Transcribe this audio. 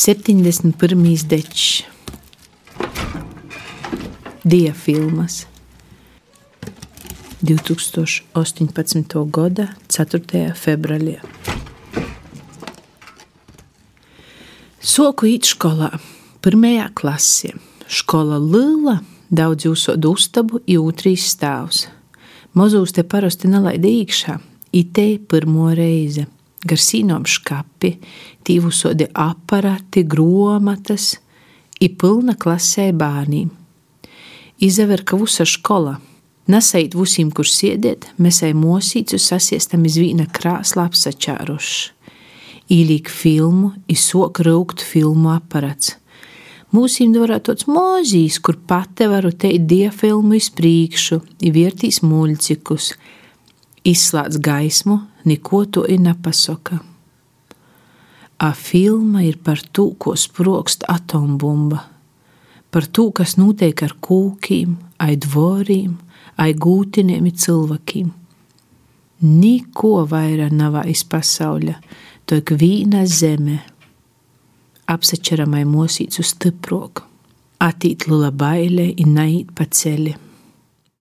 71. dečs, diafilmas. 2018. gada 4. februārī. Soku īt skolā, pirmajā klasē. Skola liela, daudz jūsodu uztabu, jūtrīs stāvs. Mozūs te parasti nelaida iekšā, itei pirmo reizi gar sīnom škapi, tīvusodi aparati, gromatas, i pilna klasē bērniem. Izaver, ka vusa škola. Nesait vusim, kur sēdēt, mēs ai mosīcu sasiestam iz vīna krāslā apsačāruši. Īlīk filmu, izsok raukt filmu aparats. Mūsim dvorā tāds mozīs, kur pate varu teikt diafilmu iz priekšu, iviertīs muļcikus, izslēdz gaismu, neko to ir nepasaka. A filma ir par to, ko sprokst atombumba, par to, kas notiek ar kūkiem, ai dvoriem, ai gūtiniem cilvēkiem. Neko vairāk nav aiz pasaules, to ik vīna zeme, apsačeramai mosīts uz stiproku, attīt lula bailē un nait pa ceļu